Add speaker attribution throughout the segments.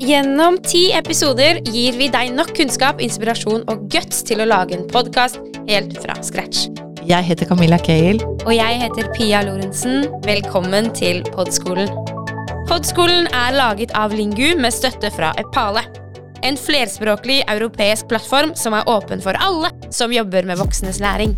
Speaker 1: Gjennom ti episoder gir vi deg nok kunnskap, inspirasjon og guts til å lage en podkast helt fra scratch.
Speaker 2: Jeg heter Camilla Cale.
Speaker 1: Og jeg heter Pia Lorentzen. Velkommen til Podskolen. Podskolen er laget av Lingu med støtte fra Epale. En flerspråklig europeisk plattform som er åpen for alle som jobber med voksnes læring.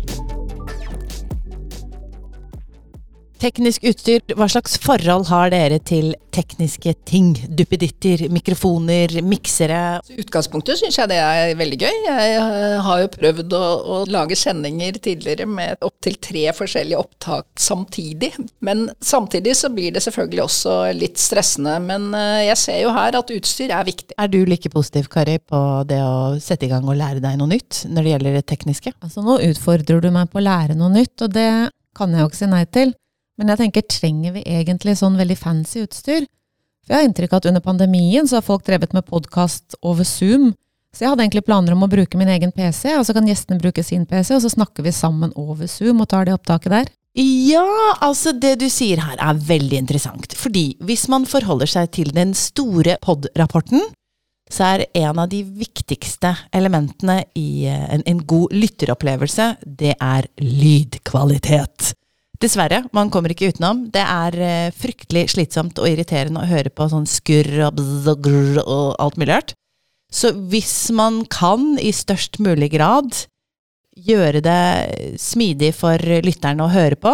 Speaker 2: Teknisk utstyr, hva slags forhold har dere til tekniske ting? Duppeditter, mikrofoner, miksere?
Speaker 3: I utgangspunktet syns jeg det er veldig gøy. Jeg eh, har jo prøvd å, å lage sendinger tidligere med opptil tre forskjellige opptak samtidig. Men samtidig så blir det selvfølgelig også litt stressende. Men eh, jeg ser jo her at utstyr er viktig.
Speaker 2: Er du like positiv, Kari, på det å sette i gang og lære deg noe nytt når det gjelder det tekniske?
Speaker 4: Altså Nå utfordrer du meg på å lære noe nytt, og det kan jeg jo ikke si nei til. Men jeg tenker, trenger vi egentlig sånn veldig fancy utstyr? For jeg har inntrykk av at under pandemien så har folk drevet med podkast over Zoom. Så jeg hadde egentlig planer om å bruke min egen PC, og så kan gjestene bruke sin PC, og så snakker vi sammen over Zoom og tar det opptaket der.
Speaker 2: Ja, altså det du sier her er veldig interessant. Fordi hvis man forholder seg til den store pod-rapporten, så er en av de viktigste elementene i eh, en, en god lytteropplevelse, det er lydkvalitet. Dessverre, man kommer ikke utenom. Det er uh, fryktelig slitsomt og irriterende å høre på sånn skurr og bzz og grr og alt mulig rart. Så hvis man kan, i størst mulig grad, gjøre det smidig for lytterne å høre på,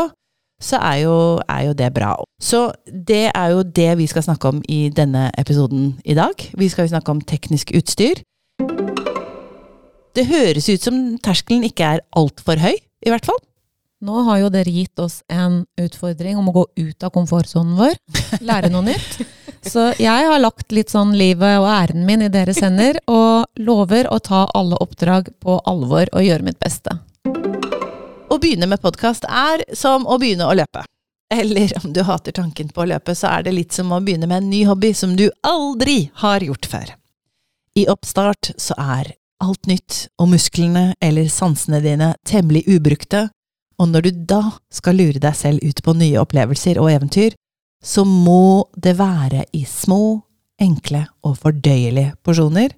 Speaker 2: så er jo, er jo, det bra. Så det er jo det vi skal snakke om i denne episoden i dag. Vi skal snakke om teknisk utstyr. Det høres ut som terskelen ikke er altfor høy, i hvert fall.
Speaker 4: Nå har jo dere gitt oss en utfordring om å gå ut av komfortsonen vår, lære noe nytt. Så jeg har lagt litt sånn livet og æren min i deres hender, og lover å ta alle oppdrag på alvor og gjøre mitt beste.
Speaker 2: Å begynne med podkast er som å begynne å løpe. Eller om du hater tanken på å løpe, så er det litt som å begynne med en ny hobby som du aldri har gjort før. I oppstart så er alt nytt, og musklene eller sansene dine temmelig ubrukte, og når du da skal lure deg selv ut på nye opplevelser og eventyr, så må det være i små, enkle og fordøyelige porsjoner.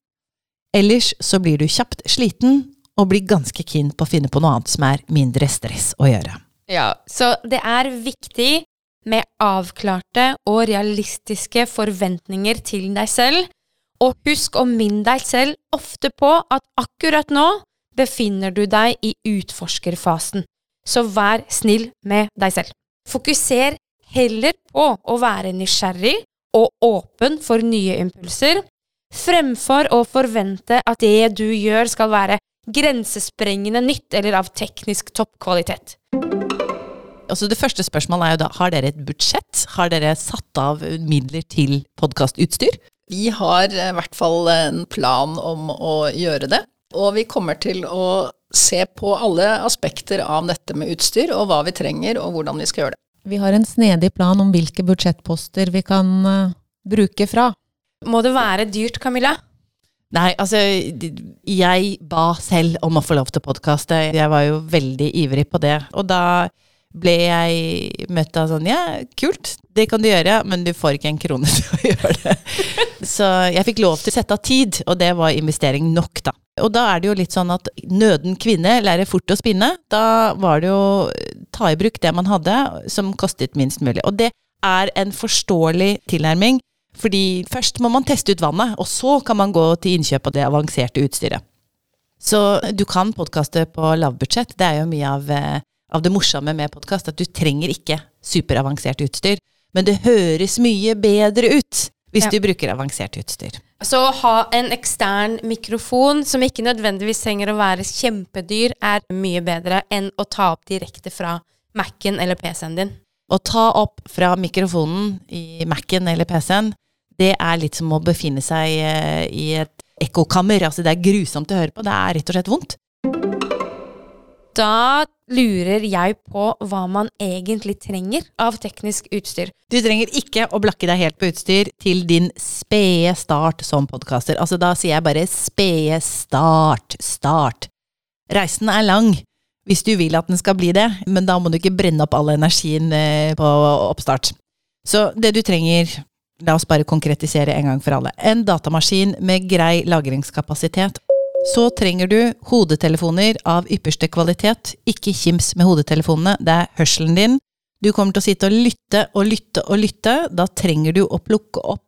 Speaker 2: Ellers så blir du kjapt sliten og blir ganske keen på å finne på noe annet som er mindre stress å gjøre.
Speaker 1: Ja, så det er viktig med avklarte og realistiske forventninger til deg selv, og husk å minne deg selv ofte på at akkurat nå befinner du deg i utforskerfasen så vær snill med deg selv. Fokuser heller på å være nysgjerrig og åpen for nye impulser, fremfor å forvente at det du gjør skal være grensesprengende nytt eller av teknisk toppkvalitet.
Speaker 2: Altså det første spørsmålet er jo da, har dere et budsjett? Har dere satt av midler til podkastutstyr?
Speaker 3: Vi har i hvert fall en plan om å gjøre det, og vi kommer til å se på alle aspekter av dette med utstyr, og hva vi trenger, og hvordan vi skal gjøre det.
Speaker 4: Vi har en snedig plan om hvilke budsjettposter vi kan uh, bruke fra.
Speaker 1: Må det være dyrt, Camilla?
Speaker 2: Nei, altså Jeg ba selv om å få lov til å podkaste. Jeg var jo veldig ivrig på det. Og da ble jeg møtt av sånn Ja, kult, det kan du gjøre, men du får ikke en krone til å gjøre det. Så jeg fikk lov til å sette av tid, og det var investering nok, da. Og da er det jo litt sånn at nøden kvinne lærer fort å spinne. Da var det jo ta i bruk det man hadde, som kostet minst mulig. Og det er en forståelig tilnærming, fordi først må man teste ut vannet, og så kan man gå til innkjøp av det avanserte utstyret. Så du kan podkaste på lavbudsjett. Det er jo mye av, eh, av det morsomme med podkast, at du trenger ikke superavansert utstyr. Men det høres mye bedre ut hvis ja. du bruker avansert utstyr.
Speaker 1: Så å ha en ekstern mikrofon som ikke nødvendigvis trenger å være kjempedyr, er mye bedre enn å ta opp direkte fra Mac-en eller PC-en din.
Speaker 2: Å ta opp fra mikrofonen i Mac-en eller PC-en, det er litt som å befinne seg eh, i et ekkokammer. Altså, det er grusomt å høre på. Det er rett og slett vondt.
Speaker 1: Da lurer jeg på hva man egentlig trenger av teknisk utstyr.
Speaker 2: Du trenger ikke å blakke deg helt på utstyr til din spede start som podkaster. Altså, da sier jeg bare spede start, start. Reisen er lang hvis du vil at den skal bli det, men da må du ikke brenne opp all energien eh, på oppstart. Så det du trenger La oss bare konkretisere en gang for alle. En datamaskin med grei lagringskapasitet. Så trenger du hodetelefoner av ypperste kvalitet. Ikke kims med hodetelefonene, det er hørselen din. Du kommer til å sitte og lytte og lytte og lytte. Da trenger du å plukke opp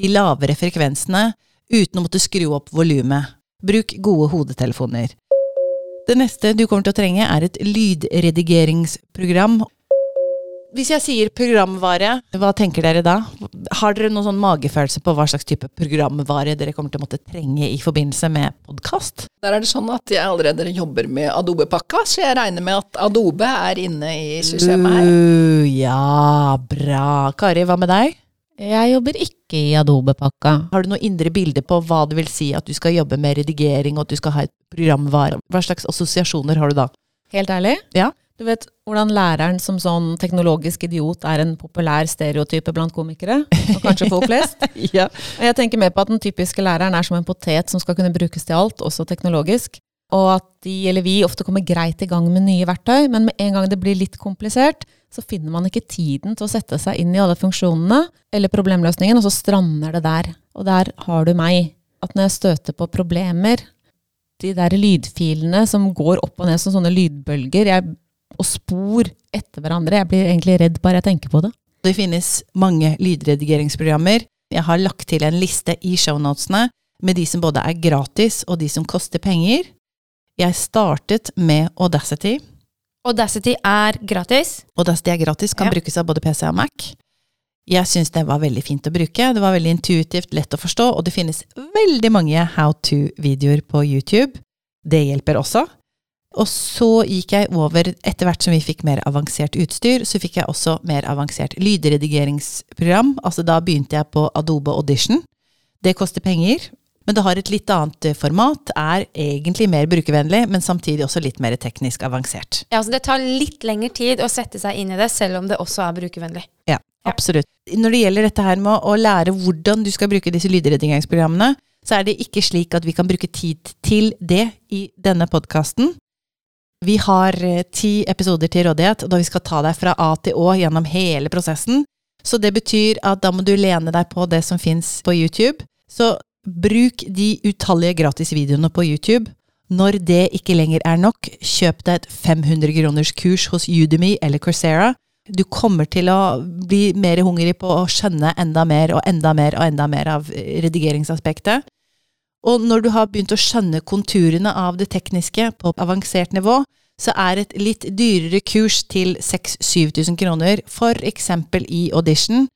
Speaker 2: de lavere frekvensene uten å måtte skru opp volumet. Bruk gode hodetelefoner. Det neste du kommer til å trenge, er et lydredigeringsprogram. Hvis jeg sier programvare, hva tenker dere da? Har dere noen sånn magefølelse på hva slags type programvare dere kommer til å måtte trenge i forbindelse med podkast?
Speaker 3: Der er det sånn at jeg allerede jobber med Adobe-pakka, så jeg regner med at Adobe er inne i systemet her.
Speaker 2: Uh, ja, bra. Kari, hva med deg?
Speaker 4: Jeg jobber ikke i Adobe-pakka.
Speaker 2: Har du noe indre bilde på hva det vil si at du skal jobbe med redigering, og at du skal ha et programvare? Hva slags assosiasjoner har du da?
Speaker 4: Helt ærlig?
Speaker 2: Ja.
Speaker 4: Du vet hvordan læreren som sånn teknologisk idiot er en populær stereotype blant komikere? Og kanskje folk flest?
Speaker 2: ja.
Speaker 4: Jeg tenker mer på at den typiske læreren er som en potet som skal kunne brukes til alt, også teknologisk. Og at de eller vi ofte kommer greit i gang med nye verktøy, men med en gang det blir litt komplisert, så finner man ikke tiden til å sette seg inn i alle funksjonene eller problemløsningen, og så strander det der. Og der har du meg. At når jeg støter på problemer, de der lydfilene som går opp og ned som sånne lydbølger jeg, og spor etter hverandre, jeg blir egentlig redd bare jeg tenker på det.
Speaker 2: Det finnes mange lydredigeringsprogrammer. Jeg har lagt til en liste i shownotene med de som både er gratis og de som koster penger. Jeg startet med Audacity.
Speaker 1: Audacity er gratis.
Speaker 2: Audacity er gratis, kan
Speaker 1: Ja.
Speaker 2: brukes av både PC og Mac. Jeg syns det var veldig fint å bruke. Det var veldig intuitivt, lett å forstå, og det finnes veldig mange how to-videoer på YouTube. Det hjelper også. Og så gikk jeg over, etter hvert som vi fikk mer avansert utstyr, så fikk jeg også mer avansert lydredigeringsprogram. Altså da begynte jeg på Adobe Audition. Det koster penger, men det har et litt annet eh, format, er egentlig mer brukervennlig, men samtidig også litt mer teknisk avansert.
Speaker 1: Ja, altså Det tar litt lengre tid å sette seg inn i det, selv om det også er brukervennlig.
Speaker 2: Ja,
Speaker 1: Ja.
Speaker 2: absolutt. Når det gjelder dette her med å lære hvordan du skal bruke disse lydredigeringsprogrammene, så er det ikke slik at vi kan bruke tid til det i denne podkasten. Vi har eh, ti episoder til rådighet, da vi skal ta deg fra A til Å gjennom hele prosessen. Så det betyr at da må du lene deg på det som fins på YouTube. Så bruk de utallige gratisvideoene på YouTube. Når det ikke lenger er nok, kjøp deg et 500 kroners kurs hos Udemy eller Coursera. Du kommer til å bli mer hungrig på å skjønne enda mer og enda mer og enda mer av redigeringsaspektet. Og når du har begynt å skjønne konturene av det tekniske på avansert nivå, så er et litt dyrere kurs til 6000-7000 kroner, for eksempel i audition,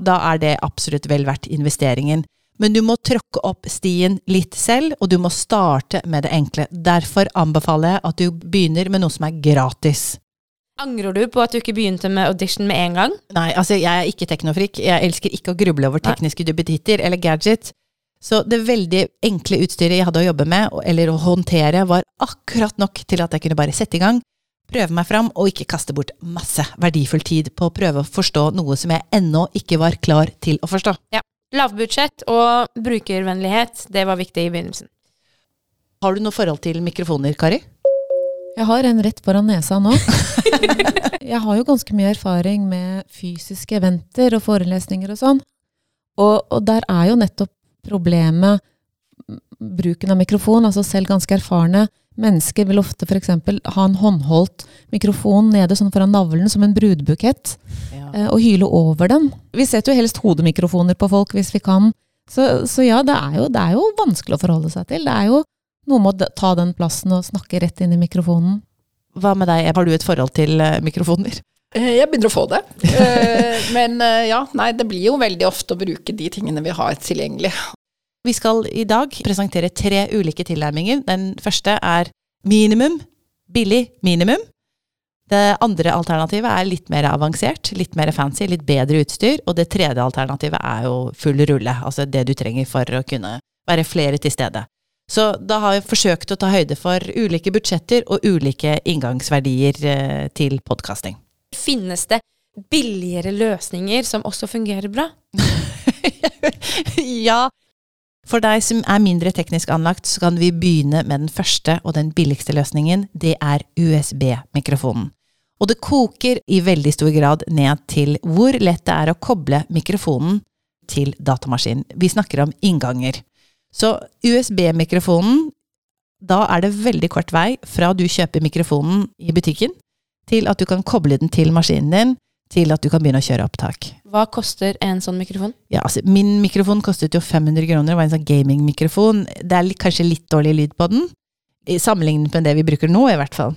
Speaker 2: da er det absolutt vel verdt investeringen. Men du må tråkke opp stien litt selv, og du må starte med det enkle. Derfor anbefaler jeg at du begynner med noe som er gratis.
Speaker 1: Angrer du på at du ikke begynte med audition med en gang?
Speaker 2: Nei, altså jeg er ikke teknofrik. Jeg elsker ikke å gruble over tekniske duppetitter eller gadgets. Så det veldig enkle utstyret jeg hadde å jobbe med, eller å håndtere, var akkurat nok til at jeg kunne bare sette i gang, prøve meg fram, og ikke kaste bort masse verdifull tid på å prøve å forstå noe som jeg ennå ikke var klar til å forstå. Ja.
Speaker 1: Lavbudsjett og brukervennlighet, det var viktig i begynnelsen.
Speaker 2: Har du noe forhold til mikrofoner, Kari?
Speaker 4: Jeg har en rett foran nesa nå. jeg har jo ganske mye erfaring med fysiske eventer og forelesninger og sånn. Og, og der er jo nettopp problemet bruken av mikrofon. Altså selv ganske erfarne mennesker vil ofte f.eks. ha en håndholdt mikrofon nede sånn foran navlen som en brudbukett, ja. og hyle over den. Vi setter jo helst hodemikrofoner på folk hvis vi kan. Så, så ja, det er, jo, det er jo vanskelig å forholde seg til. Det er jo noe med å ta den plassen og snakke rett inn i mikrofonen.
Speaker 2: Hva med deg, har du et forhold til eh, mikrofoner?
Speaker 3: Eh, Jeg begynner å få det. Eh, Men eh, ja, nei, det blir jo veldig ofte å bruke de tingene vi har tilgjengelig.
Speaker 2: Vi skal i dag presentere tre ulike tilnærminger. Den første er minimum, billig minimum. Det andre alternativet er litt mer avansert, litt mer fancy, litt bedre utstyr. Og det tredje alternativet er jo full rulle, altså det du trenger for å kunne være flere til stede. Så da har vi forsøkt å ta høyde for ulike budsjetter og ulike inngangsverdier til podkasting.
Speaker 1: Finnes det billigere løsninger som også fungerer bra?
Speaker 2: ja. For deg som er mindre teknisk anlagt, så kan vi begynne med den første og den billigste løsningen. Det er USB-mikrofonen. Og det koker i veldig stor grad ned til hvor lett det er å koble mikrofonen til datamaskinen. Vi snakker om innganger. Så USB-mikrofonen, da er det veldig kort vei fra du kjøper mikrofonen i butikken, til at du kan koble den til maskinen din, til at du kan begynne å kjøre opptak.
Speaker 1: Hva koster en sånn mikrofon?
Speaker 2: Ja, altså, min mikrofon kostet jo 500 kroner, det var en sånn gamingmikrofon. Det er kanskje litt dårlig lyd på den, i sammenlignet med det vi bruker nå, i hvert fall.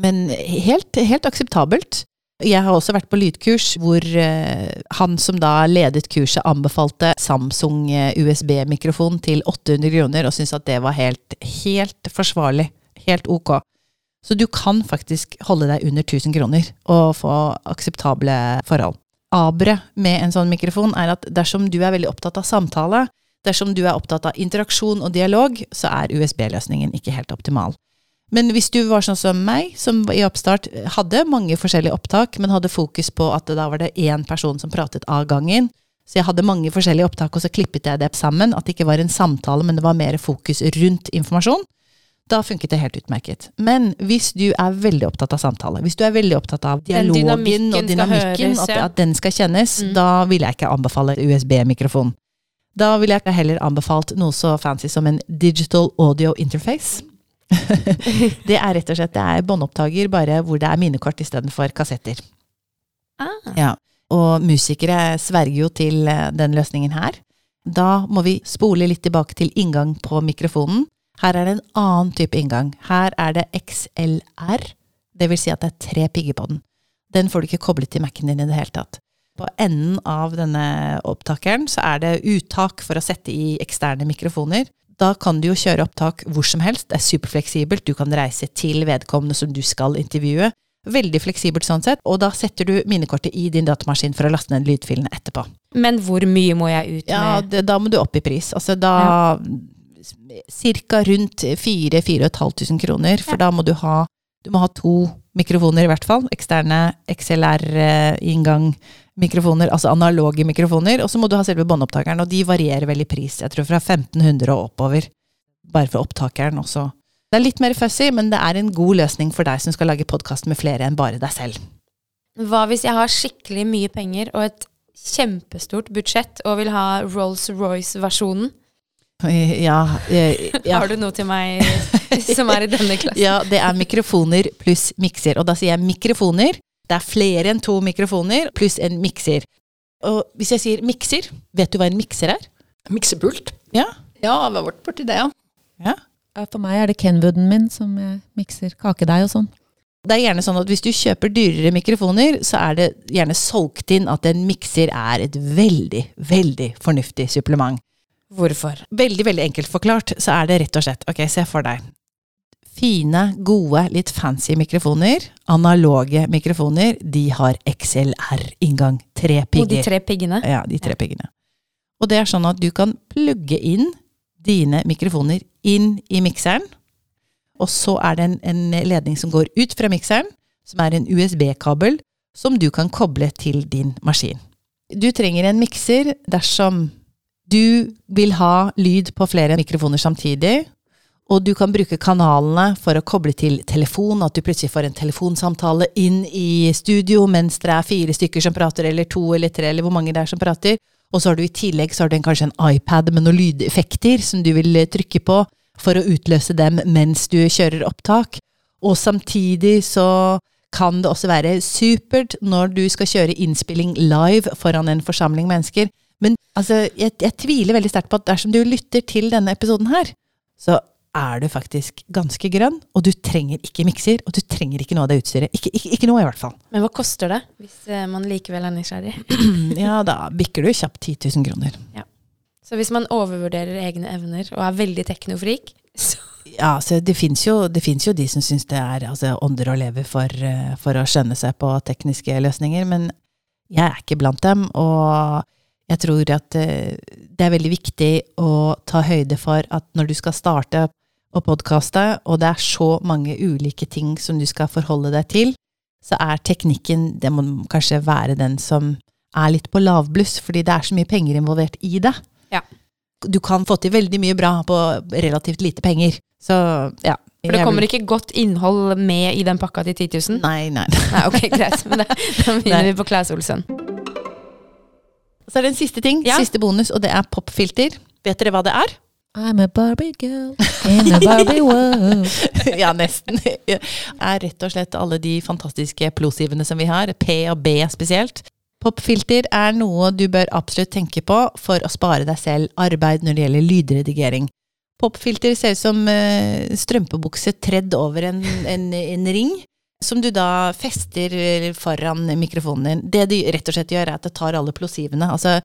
Speaker 2: Men helt, helt akseptabelt. Jeg har også vært på lydkurs hvor eh, han som da ledet kurset, anbefalte Samsung eh, USB-mikrofon til 800 kroner, og syntes at det var helt, helt forsvarlig. Helt ok. Så du kan faktisk holde deg under 1000 kroner og få akseptable forhold. Aberet med en sånn mikrofon er at dersom du er veldig opptatt av samtale, dersom du er opptatt av interaksjon og dialog, så er USB-løsningen ikke helt optimal. Men hvis du var sånn som meg, som i oppstart hadde mange forskjellige opptak, men hadde fokus på at da var det én person som pratet av gangen, så jeg hadde mange forskjellige opptak, og så klippet jeg det sammen, at det ikke var en samtale, men det var mer fokus rundt informasjon, da funket det helt utmerket. Men hvis du er veldig opptatt av samtale, hvis du er veldig opptatt av dialogen
Speaker 1: dynamikken
Speaker 2: og dynamikken,
Speaker 1: høres,
Speaker 2: at,
Speaker 1: ja.
Speaker 2: at den skal kjennes,
Speaker 1: Mm.
Speaker 2: da vil jeg ikke anbefale USB-mikrofon. Da ville jeg heller anbefalt noe så fancy som en digital audio interface. det er rett og slett det er båndopptaker, bare hvor det er minnekort istedenfor kassetter.
Speaker 1: Ah.
Speaker 2: Ja. Og musikere sverger jo til eh, den løsningen her. Da må vi spole litt tilbake til inngang på mikrofonen. Her er det en annen type inngang. Her er det XLR, det vil si at det er tre pigger på den. Den får du ikke koblet til Mac-en din i det hele tatt. På enden av denne opptakeren så er det uttak for å sette i eksterne mikrofoner. Da kan du jo kjøre opptak hvor som helst, det er superfleksibelt, du kan reise til vedkommende som du skal intervjue. Veldig fleksibelt sånn sett, og da setter du minnekortet i din datamaskin for å laste ned lydfilene etterpå.
Speaker 1: Men hvor mye må jeg ut
Speaker 2: Ja,
Speaker 1: med?
Speaker 2: det, da må du opp i pris. Altså da Cirka rundt 4000-4500 kroner, for da må du ha du må ha to mikrofoner i hvert fall. Eksterne XLR-inngang-mikrofoner, altså analoge mikrofoner. Og så må du ha selve båndopptakeren, og de varierer vel i pris. Jeg tror fra 1500 og oppover. Bare for opptakeren også. Det er litt mer fussy, men det er en god løsning for deg som skal lage podkast med flere enn bare deg selv.
Speaker 1: Hva hvis jeg har skikkelig mye penger og et kjempestort budsjett og vil ha Rolls-Royce-versjonen?
Speaker 2: Ja, eh, ja.
Speaker 1: Har du noe til meg som er i denne klassen?
Speaker 2: Ja, det er mikrofoner pluss mikser. Og da sier jeg mikrofoner. Det er flere enn to mikrofoner pluss en mikser. Og hvis jeg sier mikser, vet du hva en mikser er?
Speaker 3: Miksepult.
Speaker 2: Ja.
Speaker 3: Ja, vi har vært borti det, ja.
Speaker 2: ja.
Speaker 4: For meg er det Kenwooden min som mikser kakedeig og sånn.
Speaker 2: Det er gjerne sånn at hvis du kjøper dyrere mikrofoner, så er det gjerne solgt inn at en mikser er et veldig, veldig fornuftig supplement.
Speaker 1: Hvorfor?
Speaker 2: Veldig, veldig enkelt forklart, så er det rett og slett Ok, se for deg. Fine, gode, litt fancy mikrofoner, analoge mikrofoner, de har XLR-inngang. Tre
Speaker 1: Og de
Speaker 2: pigger.
Speaker 1: tre piggene?
Speaker 2: Ja, de tre piggene. Og det er sånn at du kan plugge inn dine mikrofoner inn i mikseren, og så er det en, en ledning som går ut fra mikseren, som er en USB-kabel, som du kan koble til din maskin. Du trenger en mikser dersom du vil ha lyd på flere mikrofoner samtidig, og du kan bruke kanalene for å koble til telefon, at du plutselig får en telefonsamtale inn i studio mens det er fire stykker som prater, eller to eller tre, eller hvor mange det er som prater. Og så har du i tillegg så har du en, kanskje en iPad med noen lydeffekter som du vil eh, trykke på for å utløse dem mens du kjører opptak. Og samtidig så kan det også være supert når du skal kjøre innspilling live foran en forsamling mennesker. Men altså, jeg, jeg tviler veldig sterkt på at dersom du lytter til denne episoden her, så er du faktisk ganske grønn, og du trenger ikke mikser, og du trenger ikke noe av det utstyret. Ikke, ikke, ikke noe, i hvert fall.
Speaker 1: Men hva koster det, hvis eh, man likevel er nysgjerrig?
Speaker 2: Ja, da bikker du kjapt 10 000 kroner.
Speaker 1: Så hvis man overvurderer egne evner og er veldig teknofrik, så
Speaker 2: Ja, så det fins jo, jo de som syns det er altså, ånder å leve for, eh, for å skjønne seg på tekniske løsninger, men jeg er ikke blant dem, og jeg tror at eh, det er veldig viktig å ta høyde for at når du skal starte å podkaste, og det er så mange ulike ting som du skal forholde deg til, så er teknikken Det må kanskje være den som er litt på lavbluss, fordi det er så mye penger involvert i det.
Speaker 1: Ja.
Speaker 2: Du kan få til veldig mye bra på relativt lite penger. Så ja.
Speaker 1: For det kommer ikke godt innhold med i den pakka til 10 000?
Speaker 2: Nei, nei.
Speaker 1: Nei, ok, greit. Men da, begynner vi på Claes Olsson.
Speaker 2: Så er det en siste ting,
Speaker 1: Ja.
Speaker 2: siste bonus, og det er popfilter. Vet dere hva det er?
Speaker 4: I'm a Barbie girl in a Barbie world.
Speaker 2: ja, nesten. Det Er rett og slett alle de fantastiske plosivene som vi har, P og B spesielt. Popfilter er noe du bør absolutt tenke på for å spare deg selv arbeid når det gjelder lydredigering. Popfilter ser ut som eh, strømpebukse tredd over en, en, en ring, som du da fester foran mikrofonen din. Det de rett og slett gjør, er at det tar alle plosivene. Altså,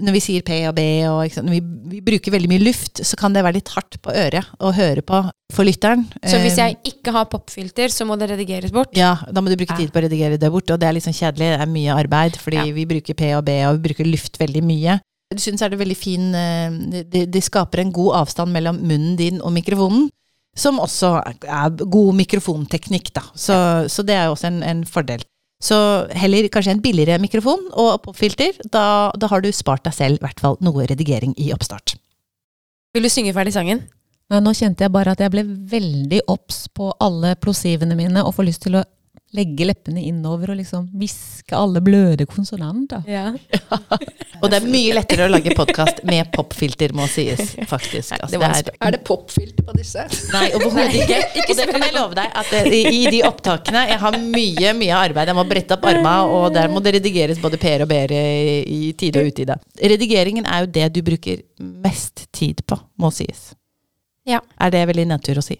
Speaker 2: når vi sier P og B, og når vi, vi bruker veldig mye luft, så kan det være litt hardt på øret å høre på for lytteren.
Speaker 1: Så hvis
Speaker 2: Eh,
Speaker 1: jeg ikke har popfilter, så må det redigeres bort?
Speaker 2: ja, da må du bruke tid på å redigere det bort, og det er litt sånn kjedelig. Det er mye arbeid, fordi
Speaker 1: Ja.
Speaker 2: vi bruker P og B, og vi bruker luft veldig mye. Jeg synes er det veldig fin eh, det, det skaper en god avstand mellom munnen din og mikrofonen, som også er, god mikrofonteknikk, da. Så, så det er jo også en, en fordel. Så heller kanskje en billigere mikrofon og popfilter. Da, da har du spart deg selv i hvert fall noe redigering i oppstart.
Speaker 1: Vil du synge ferdig sangen?
Speaker 4: Nei, nå kjente jeg bare at jeg ble veldig obs på alle plosivene mine, og får lyst til å legge leppene innover og liksom hviske alle bløde konsonanter.
Speaker 1: Ja.
Speaker 2: Og det er mye lettere å lage podkast med popfilter, må sies, faktisk. Altså,
Speaker 1: det
Speaker 2: det er,
Speaker 3: Er det popfilter på disse?
Speaker 2: Nei, overhodet ikke. Og det kan jeg love deg, at det, i, de opptakene Jeg har mye, mye arbeid. Jeg må brette opp arma, og der må det redigeres både per og ber i tide og utide. Redigeringen er jo det du bruker mest tid på, må sies.
Speaker 1: Ja.
Speaker 2: Er det veldig nedtur å si?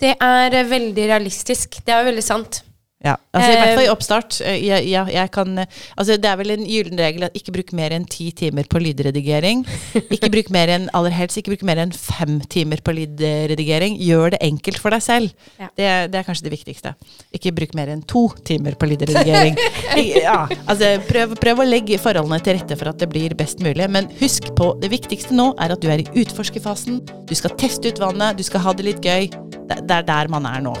Speaker 1: Det er eh, veldig realistisk. Det er jo veldig sant.
Speaker 2: Ja, altså i hvert fall i
Speaker 1: Eh,
Speaker 2: oppstart. eh, Jeg, jeg, jeg kan, eh, altså det er vel en gyllen regel at ikke bruk mer enn ti timer på lydredigering. Ikke bruk mer enn, aller helst ikke bruk mer enn fem timer på lydredigering. Gjør det enkelt for deg selv.
Speaker 1: Ja.
Speaker 2: Det, det er kanskje det viktigste. Ikke bruk mer enn to timer på lydredigering. Ja, altså prøv, prøv å legge forholdene til rette for at det blir best mulig. Men husk på, det viktigste nå er at du er i utforskerfasen. Du skal teste ut vannet, du skal ha det litt gøy. Det, det er der man er nå.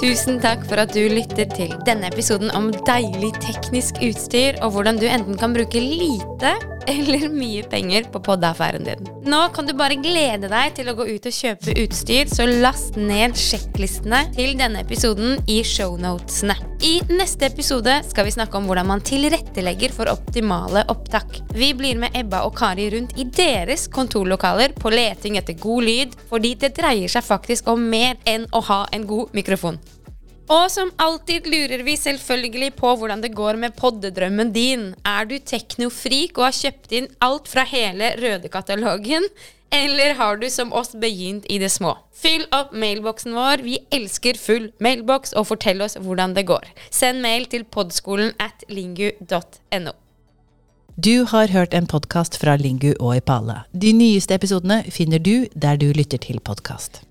Speaker 1: Tusen takk for at du lytter til denne episoden om deilig teknisk utstyr, og hvordan du enten kan bruke lite eller mye penger på poddaffæren din. Nå kan du bare glede deg til å gå ut og kjøpe utstyr, så last ned sjekklistene til denne episoden i shownotene. I neste episode skal vi snakke om hvordan man tilrettelegger for optimale opptak. Vi blir med Ebba og Kari rundt i deres kontorlokaler på leting etter god lyd, fordi det dreier seg faktisk om mer enn å ha en god mikrofon. Og som alltid lurer vi selvfølgelig på hvordan det går med poddedrømmen din. Er du teknofrik og har kjøpt inn alt fra hele Røde-katalogen? Eller har du som oss begynt i det små? Fyll opp mailboksen vår. Vi elsker full mailboks, og fortell oss hvordan det går. Send mail til podskolen at lingu.no.
Speaker 2: Du har hørt en podkast fra Lingu og Ipala. De nyeste episodene finner du der du lytter til podkast.